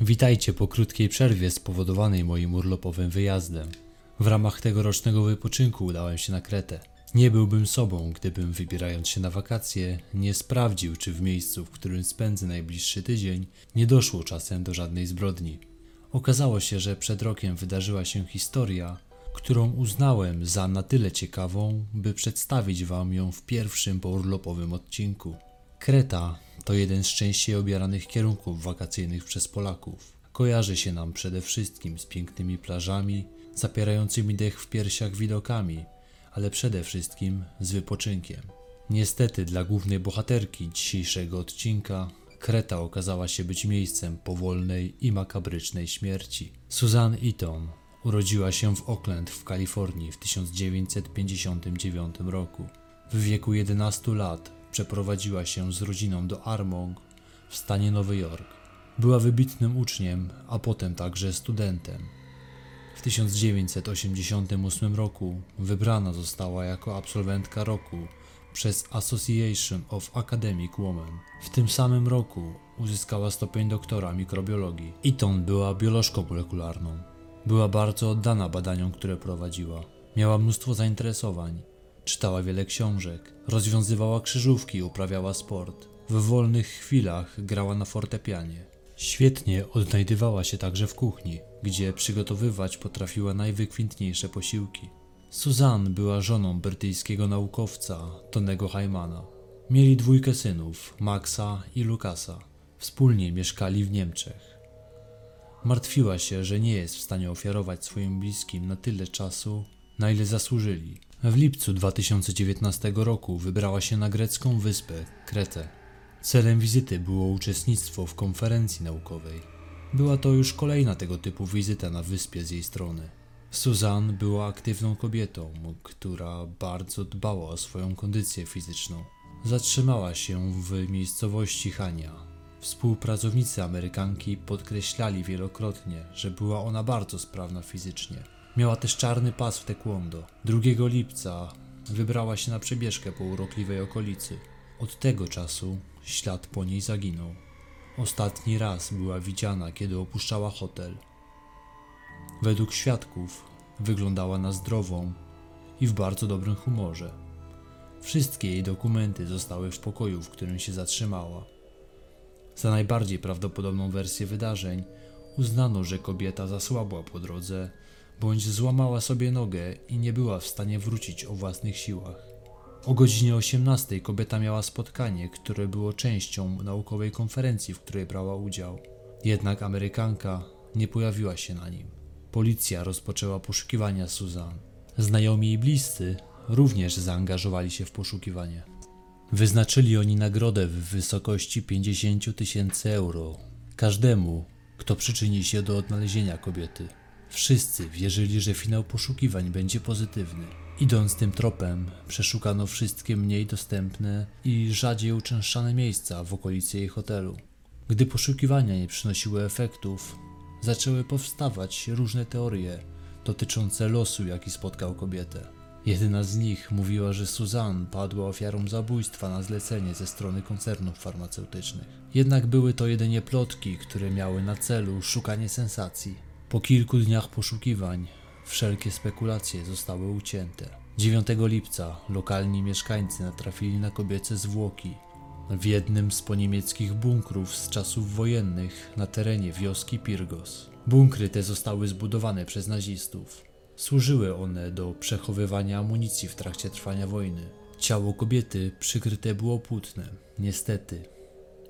Witajcie po krótkiej przerwie spowodowanej moim urlopowym wyjazdem. W ramach tegorocznego wypoczynku udałem się na Kretę. Nie byłbym sobą, gdybym wybierając się na wakacje nie sprawdził, czy w miejscu, w którym spędzę najbliższy tydzień, nie doszło czasem do żadnej zbrodni. Okazało się, że przed rokiem wydarzyła się historia, którą uznałem za na tyle ciekawą, by przedstawić Wam ją w pierwszym pourlopowym odcinku. Kreta to jeden z częściej obieranych kierunków wakacyjnych przez Polaków. Kojarzy się nam przede wszystkim z pięknymi plażami, zapierającymi dech w piersiach widokami, ale przede wszystkim z wypoczynkiem. Niestety dla głównej bohaterki dzisiejszego odcinka Kreta okazała się być miejscem powolnej i makabrycznej śmierci. Susan Eaton urodziła się w Oakland w Kalifornii w 1959 roku. W wieku 11 lat przeprowadziła się z rodziną do Armonk w stanie Nowy Jork. Była wybitnym uczniem, a potem także studentem. W 1988 roku wybrana została jako absolwentka roku przez Association of Academic Women. W tym samym roku uzyskała stopień doktora mikrobiologii. Eaton była biolożką molekularną. Była bardzo oddana badaniom, które prowadziła. Miała mnóstwo zainteresowań. Czytała wiele książek, rozwiązywała krzyżówki, uprawiała sport. W wolnych chwilach grała na fortepianie. Świetnie odnajdywała się także w kuchni, gdzie przygotowywać potrafiła najwykwintniejsze posiłki. Suzanne była żoną brytyjskiego naukowca Tonego Heimana. Mieli dwójkę synów, Maxa i Lukasa. Wspólnie mieszkali w Niemczech. Martwiła się, że nie jest w stanie ofiarować swoim bliskim na tyle czasu, na ile zasłużyli. W lipcu 2019 roku wybrała się na grecką wyspę Kretę. Celem wizyty było uczestnictwo w konferencji naukowej. Była to już kolejna tego typu wizyta na wyspie z jej strony. Suzanne była aktywną kobietą, która bardzo dbała o swoją kondycję fizyczną. Zatrzymała się w miejscowości Hania. Współpracownicy Amerykanki podkreślali wielokrotnie, że była ona bardzo sprawna fizycznie. Miała też czarny pas w taekwondo. 2 lipca wybrała się na przebieżkę po urokliwej okolicy. Od tego czasu ślad po niej zaginął. Ostatni raz była widziana, kiedy opuszczała hotel. Według świadków wyglądała na zdrową i w bardzo dobrym humorze. Wszystkie jej dokumenty zostały w pokoju, w którym się zatrzymała. Za najbardziej prawdopodobną wersję wydarzeń uznano, że kobieta zasłabła po drodze bądź złamała sobie nogę i nie była w stanie wrócić o własnych siłach. O godzinie 18 kobieta miała spotkanie, które było częścią naukowej konferencji, w której brała udział. Jednak Amerykanka nie pojawiła się na nim. Policja rozpoczęła poszukiwania Susan. Znajomi i bliscy również zaangażowali się w poszukiwanie. Wyznaczyli oni nagrodę w wysokości 50 tysięcy euro każdemu, kto przyczyni się do odnalezienia kobiety. Wszyscy wierzyli, że finał poszukiwań będzie pozytywny. Idąc tym tropem, przeszukano wszystkie mniej dostępne i rzadziej uczęszczane miejsca w okolicy jej hotelu. Gdy poszukiwania nie przynosiły efektów, zaczęły powstawać różne teorie dotyczące losu, jaki spotkał kobietę. Jedna z nich mówiła, że Suzanne padła ofiarą zabójstwa na zlecenie ze strony koncernów farmaceutycznych. Jednak były to jedynie plotki, które miały na celu szukanie sensacji. Po kilku dniach poszukiwań wszelkie spekulacje zostały ucięte. 9 lipca lokalni mieszkańcy natrafili na kobiece zwłoki w jednym z poniemieckich bunkrów z czasów wojennych na terenie wioski Pirgos. Bunkry te zostały zbudowane przez nazistów. Służyły one do przechowywania amunicji w trakcie trwania wojny. Ciało kobiety przykryte było płótnem. Niestety,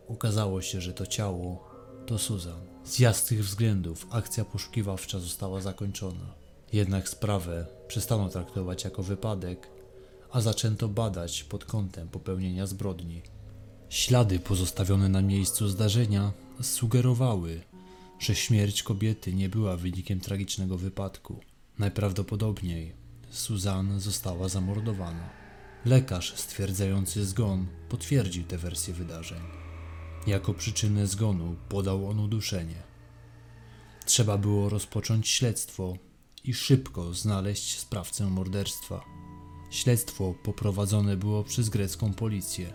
okazało się, że to ciało to Susan. Z jasnych względów akcja poszukiwawcza została zakończona. Jednak sprawę przestano traktować jako wypadek, a zaczęto badać pod kątem popełnienia zbrodni. Ślady pozostawione na miejscu zdarzenia sugerowały, że śmierć kobiety nie była wynikiem tragicznego wypadku. Najprawdopodobniej Suzanne została zamordowana. Lekarz stwierdzający zgon potwierdził tę wersję wydarzeń. Jako przyczynę zgonu podał on uduszenie. Trzeba było rozpocząć śledztwo i szybko znaleźć sprawcę morderstwa. Śledztwo poprowadzone było przez grecką policję.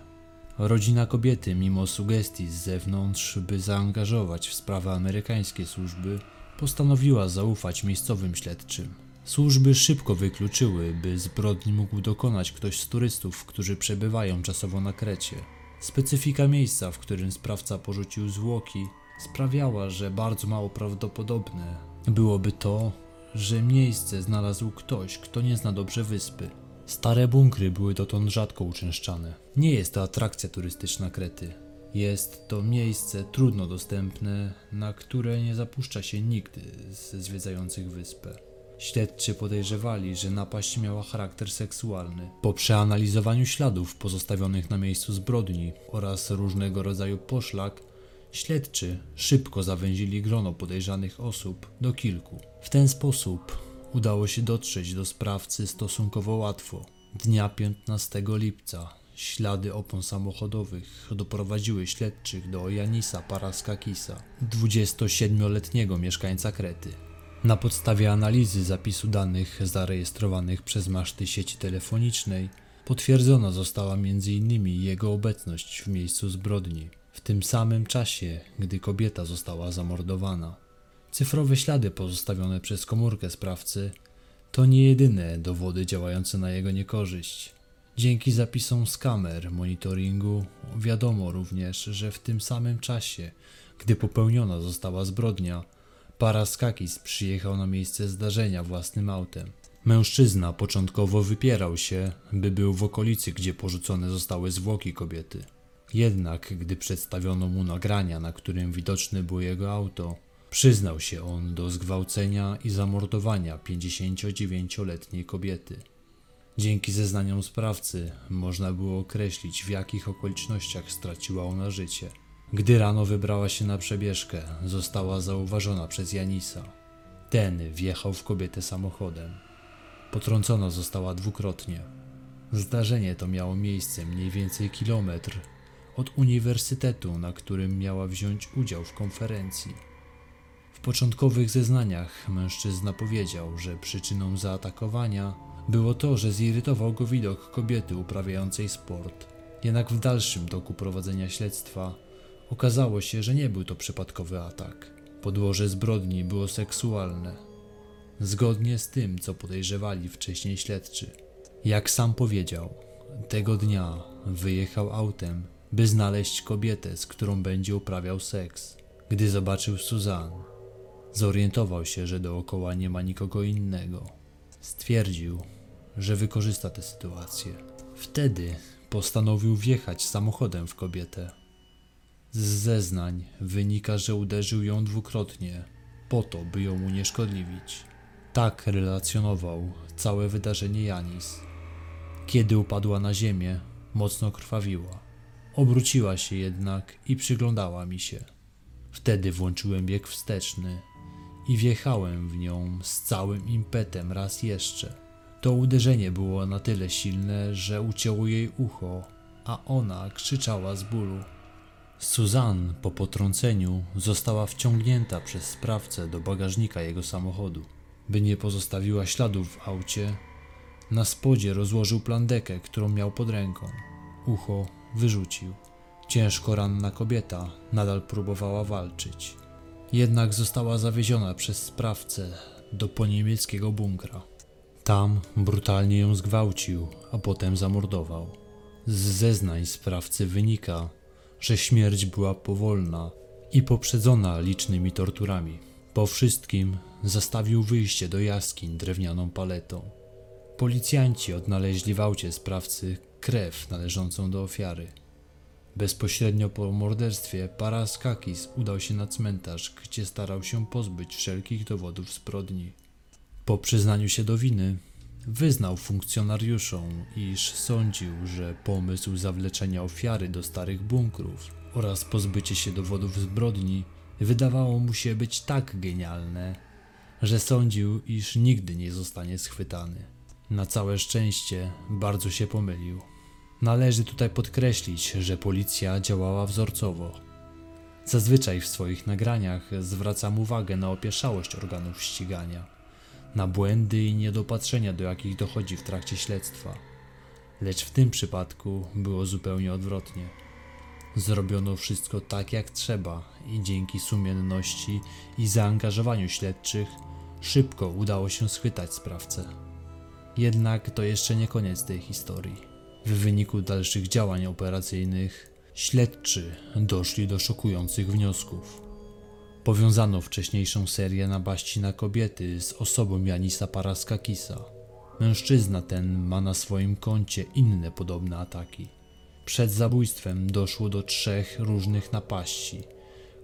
Rodzina kobiety, mimo sugestii z zewnątrz, by zaangażować w sprawy amerykańskie służby, postanowiła zaufać miejscowym śledczym. Służby szybko wykluczyły, by zbrodni mógł dokonać ktoś z turystów, którzy przebywają czasowo na Krecie. Specyfika miejsca, w którym sprawca porzucił zwłoki, sprawiała, że bardzo mało prawdopodobne byłoby to, że miejsce znalazł ktoś, kto nie zna dobrze wyspy. Stare bunkry były dotąd rzadko uczęszczane. Nie jest to atrakcja turystyczna Krety. Jest to miejsce trudno dostępne, na które nie zapuszcza się nikt ze zwiedzających wyspę. Śledczy podejrzewali, że napaść miała charakter seksualny. Po przeanalizowaniu śladów pozostawionych na miejscu zbrodni oraz różnego rodzaju poszlak, śledczy szybko zawęzili grono podejrzanych osób do kilku. W ten sposób udało się dotrzeć do sprawcy stosunkowo łatwo. Dnia 15 lipca ślady opon samochodowych doprowadziły śledczych do Janisa Paraskakisa, 27-letniego mieszkańca Krety. Na podstawie analizy zapisu danych zarejestrowanych przez maszty sieci telefonicznej potwierdzona została m.in. jego obecność w miejscu zbrodni, w tym samym czasie, gdy kobieta została zamordowana. Cyfrowe ślady pozostawione przez komórkę sprawcy to nie jedyne dowody działające na jego niekorzyść. Dzięki zapisom z kamer monitoringu wiadomo również, że w tym samym czasie, gdy popełniona została zbrodnia, Paraskakis przyjechał na miejsce zdarzenia własnym autem. Mężczyzna początkowo wypierał się, by był w okolicy, gdzie porzucone zostały zwłoki kobiety. Jednak, gdy przedstawiono mu nagrania, na którym widoczne było jego auto, przyznał się on do zgwałcenia i zamordowania 59-letniej kobiety. Dzięki zeznaniom sprawcy można było określić, w jakich okolicznościach straciła ona życie. Gdy rano wybrała się na przebieżkę, została zauważona przez Janisa. Ten wjechał w kobietę samochodem. Potrącona została dwukrotnie. Zdarzenie to miało miejsce mniej więcej kilometr od uniwersytetu, na którym miała wziąć udział w konferencji. W początkowych zeznaniach mężczyzna powiedział, że przyczyną zaatakowania było to, że zirytował go widok kobiety uprawiającej sport. Jednak w dalszym toku prowadzenia śledztwa okazało się, że nie był to przypadkowy atak. Podłoże zbrodni było seksualne, zgodnie z tym, co podejrzewali wcześniej śledczy. Jak sam powiedział, tego dnia wyjechał autem, by znaleźć kobietę, z którą będzie uprawiał seks. Gdy zobaczył Suzanne, zorientował się, że dookoła nie ma nikogo innego. Stwierdził, że wykorzysta tę sytuację. Wtedy postanowił wjechać samochodem w kobietę. Z zeznań wynika, że uderzył ją dwukrotnie, po to, by ją unieszkodliwić. Tak relacjonował całe wydarzenie Janis. Kiedy upadła na ziemię, mocno krwawiła. Obróciła się jednak i przyglądała mi się. Wtedy włączyłem bieg wsteczny i wjechałem w nią z całym impetem raz jeszcze. To uderzenie było na tyle silne, że ucięło jej ucho, a ona krzyczała z bólu. Suzanne po potrąceniu została wciągnięta przez sprawcę do bagażnika jego samochodu. By nie pozostawiła śladów w aucie, na spodzie rozłożył plandekę, którą miał pod ręką. Ucho wyrzucił. Ciężko ranna kobieta nadal próbowała walczyć. Jednak została zawieziona przez sprawcę do poniemieckiego bunkra. Tam brutalnie ją zgwałcił, a potem zamordował. Z zeznań sprawcy wynika, że śmierć była powolna i poprzedzona licznymi torturami. Po wszystkim zastawił wyjście do jaskiń drewnianą paletą. Policjanci odnaleźli w aucie sprawcy krew należącą do ofiary. Bezpośrednio po morderstwie Paraskakis udał się na cmentarz, gdzie starał się pozbyć wszelkich dowodów zbrodni. Po przyznaniu się do winy, wyznał funkcjonariuszom, iż sądził, że pomysł zawleczenia ofiary do starych bunkrów oraz pozbycie się dowodów zbrodni wydawało mu się być tak genialne, że sądził, iż nigdy nie zostanie schwytany. Na całe szczęście bardzo się pomylił. Należy tutaj podkreślić, że policja działała wzorcowo. Zazwyczaj w swoich nagraniach zwracam uwagę na opieszałość organów ścigania, na błędy i niedopatrzenia, do jakich dochodzi w trakcie śledztwa. Lecz w tym przypadku było zupełnie odwrotnie. Zrobiono wszystko tak jak trzeba i dzięki sumienności i zaangażowaniu śledczych szybko udało się schwytać sprawcę. Jednak to jeszcze nie koniec tej historii. W wyniku dalszych działań operacyjnych śledczy doszli do szokujących wniosków. Powiązano wcześniejszą serię napaści na kobiety z osobą Janisa Paraskakisa. Mężczyzna ten ma na swoim koncie inne podobne ataki. Przed zabójstwem doszło do trzech różnych napaści,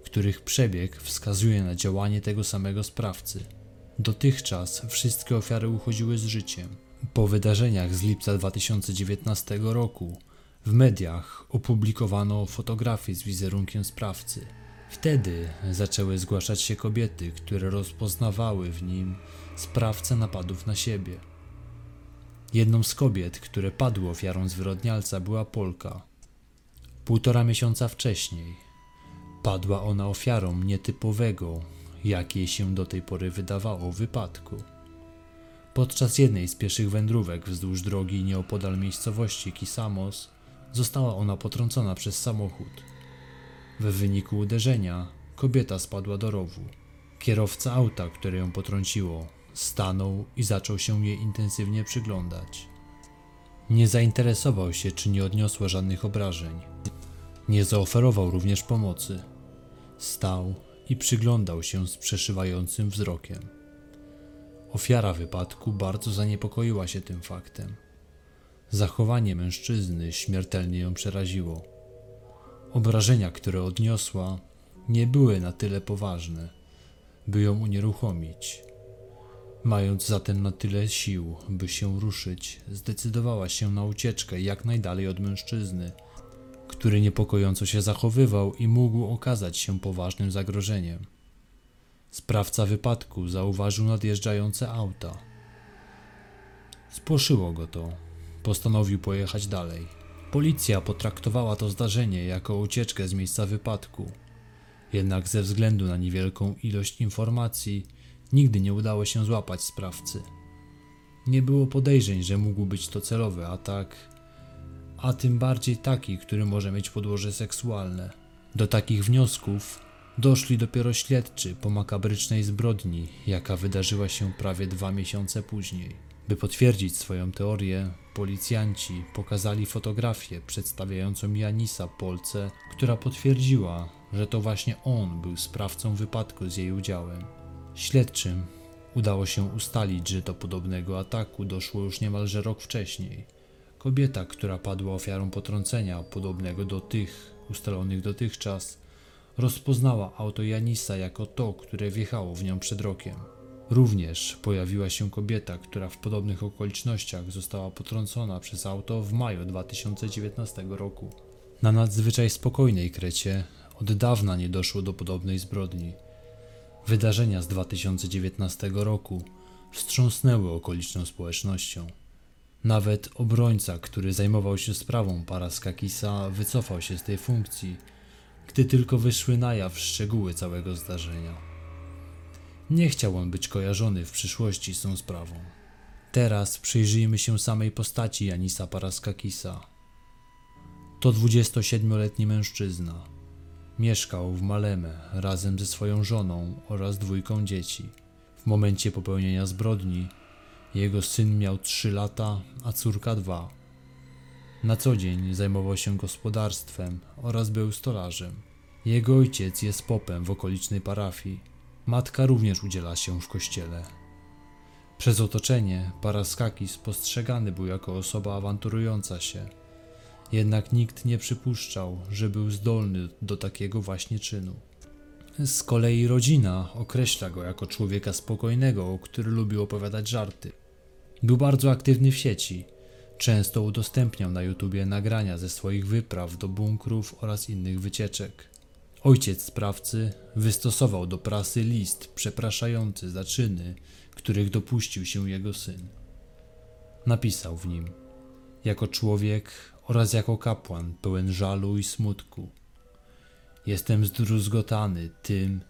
których przebieg wskazuje na działanie tego samego sprawcy. Dotychczas wszystkie ofiary uchodziły z życiem. Po wydarzeniach z lipca 2019 roku w mediach opublikowano fotografie z wizerunkiem sprawcy. Wtedy zaczęły zgłaszać się kobiety, które rozpoznawały w nim sprawcę napadów na siebie. Jedną z kobiet, które padły ofiarą zwyrodnialca, była Polka. Półtora miesiąca wcześniej padła ona ofiarą nietypowego, jak jej się do tej pory wydawało, wypadku. Podczas jednej z pieszych wędrówek wzdłuż drogi nieopodal miejscowości Kisamos została ona potrącona przez samochód. W wyniku uderzenia kobieta spadła do rowu. Kierowca auta, które ją potrąciło, stanął i zaczął się jej intensywnie przyglądać. Nie zainteresował się, czy nie odniosła żadnych obrażeń. Nie zaoferował również pomocy. Stał i przyglądał się z przeszywającym wzrokiem. Ofiara wypadku bardzo zaniepokoiła się tym faktem. Zachowanie mężczyzny śmiertelnie ją przeraziło. Obrażenia, które odniosła, nie były na tyle poważne, by ją unieruchomić. Mając zatem na tyle sił, by się ruszyć, zdecydowała się na ucieczkę jak najdalej od mężczyzny, który niepokojąco się zachowywał i mógł okazać się poważnym zagrożeniem. Sprawca wypadku zauważył nadjeżdżające auta. Spłoszyło go to. Postanowił pojechać dalej. Policja potraktowała to zdarzenie jako ucieczkę z miejsca wypadku. Jednak ze względu na niewielką ilość informacji, nigdy nie udało się złapać sprawcy. Nie było podejrzeń, że mógł być to celowy atak, a tym bardziej taki, który może mieć podłoże seksualne. Do takich wniosków doszli dopiero śledczy po makabrycznej zbrodni, jaka wydarzyła się prawie dwa miesiące później. By potwierdzić swoją teorię, policjanci pokazali fotografię przedstawiającą Janisa Polce, która potwierdziła, że to właśnie on był sprawcą wypadku z jej udziałem. Śledczym udało się ustalić, że do podobnego ataku doszło już niemalże rok wcześniej. Kobieta, która padła ofiarą potrącenia podobnego do tych ustalonych dotychczas, rozpoznała auto Janisa jako to, które wjechało w nią przed rokiem. Również pojawiła się kobieta, która w podobnych okolicznościach została potrącona przez auto w maju 2019 roku. Na nadzwyczaj spokojnej Krecie od dawna nie doszło do podobnej zbrodni. Wydarzenia z 2019 roku wstrząsnęły okoliczną społecznością. Nawet obrońca, który zajmował się sprawą Paraskakisa, wycofał się z tej funkcji, gdy tylko wyszły na jaw szczegóły całego zdarzenia. Nie chciał on być kojarzony w przyszłości z tą sprawą. Teraz przyjrzyjmy się samej postaci Janisa Paraskakisa. To 27-letni mężczyzna. Mieszkał w Maleme razem ze swoją żoną oraz dwójką dzieci. W momencie popełnienia zbrodni jego syn miał 3 lata, a córka 2. Na co dzień zajmował się gospodarstwem oraz był stolarzem. Jego ojciec jest popem w okolicznej parafii. Matka również udziela się w kościele. Przez otoczenie Paraskakis postrzegany był jako osoba awanturująca się. Jednak nikt nie przypuszczał, że był zdolny do takiego właśnie czynu. Z kolei rodzina określa go jako człowieka spokojnego, który lubił opowiadać żarty. Był bardzo aktywny w sieci. Często udostępniał na YouTubie nagrania ze swoich wypraw do bunkrów oraz innych wycieczek. Ojciec sprawcy wystosował do prasy list przepraszający za czyny, których dopuścił się jego syn. Napisał w nim: Jako człowiek oraz jako kapłan pełen żalu i smutku. Jestem zdruzgotany tym,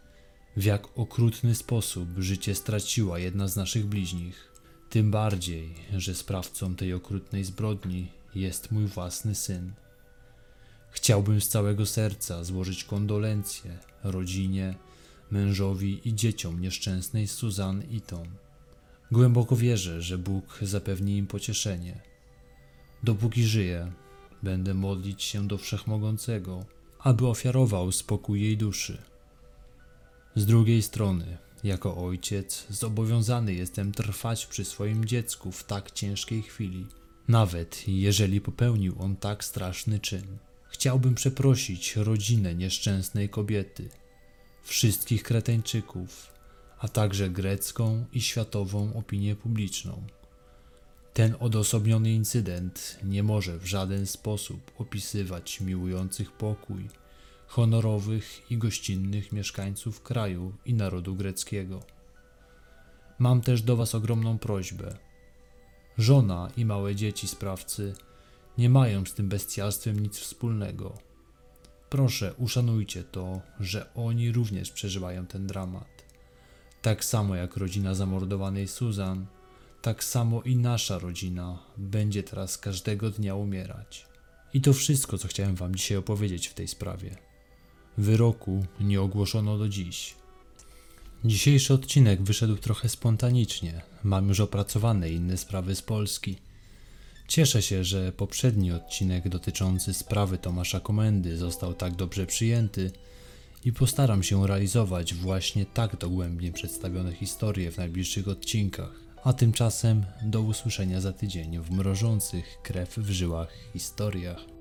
w jak okrutny sposób życie straciła jedna z naszych bliźnich. Tym bardziej, że sprawcą tej okrutnej zbrodni jest mój własny syn. Chciałbym z całego serca złożyć kondolencje rodzinie, mężowi i dzieciom nieszczęsnej Susan Eaton. Głęboko wierzę, że Bóg zapewni im pocieszenie. Dopóki żyję, będę modlić się do Wszechmogącego, aby ofiarował spokój jej duszy. Z drugiej strony, jako ojciec, zobowiązany jestem trwać przy swoim dziecku w tak ciężkiej chwili, nawet jeżeli popełnił on tak straszny czyn. Chciałbym przeprosić rodzinę nieszczęsnej kobiety, wszystkich Kreteńczyków, a także grecką i światową opinię publiczną. Ten odosobniony incydent nie może w żaden sposób opisywać miłujących pokój, honorowych i gościnnych mieszkańców kraju i narodu greckiego. Mam też do Was ogromną prośbę. Żona i małe dzieci sprawcy nie mają z tym bestialstwem nic wspólnego. Proszę, uszanujcie to, że oni również przeżywają ten dramat. Tak samo jak rodzina zamordowanej Susan, tak samo i nasza rodzina będzie teraz każdego dnia umierać. I to wszystko, co chciałem Wam dzisiaj opowiedzieć w tej sprawie. Wyroku nie ogłoszono do dziś. Dzisiejszy odcinek wyszedł trochę spontanicznie. Mam już opracowane inne sprawy z Polski. Cieszę się, że poprzedni odcinek dotyczący sprawy Tomasza Komendy został tak dobrze przyjęty i postaram się realizować właśnie tak dogłębnie przedstawione historie w najbliższych odcinkach. A tymczasem do usłyszenia za tydzień w mrożących krew w żyłach historiach.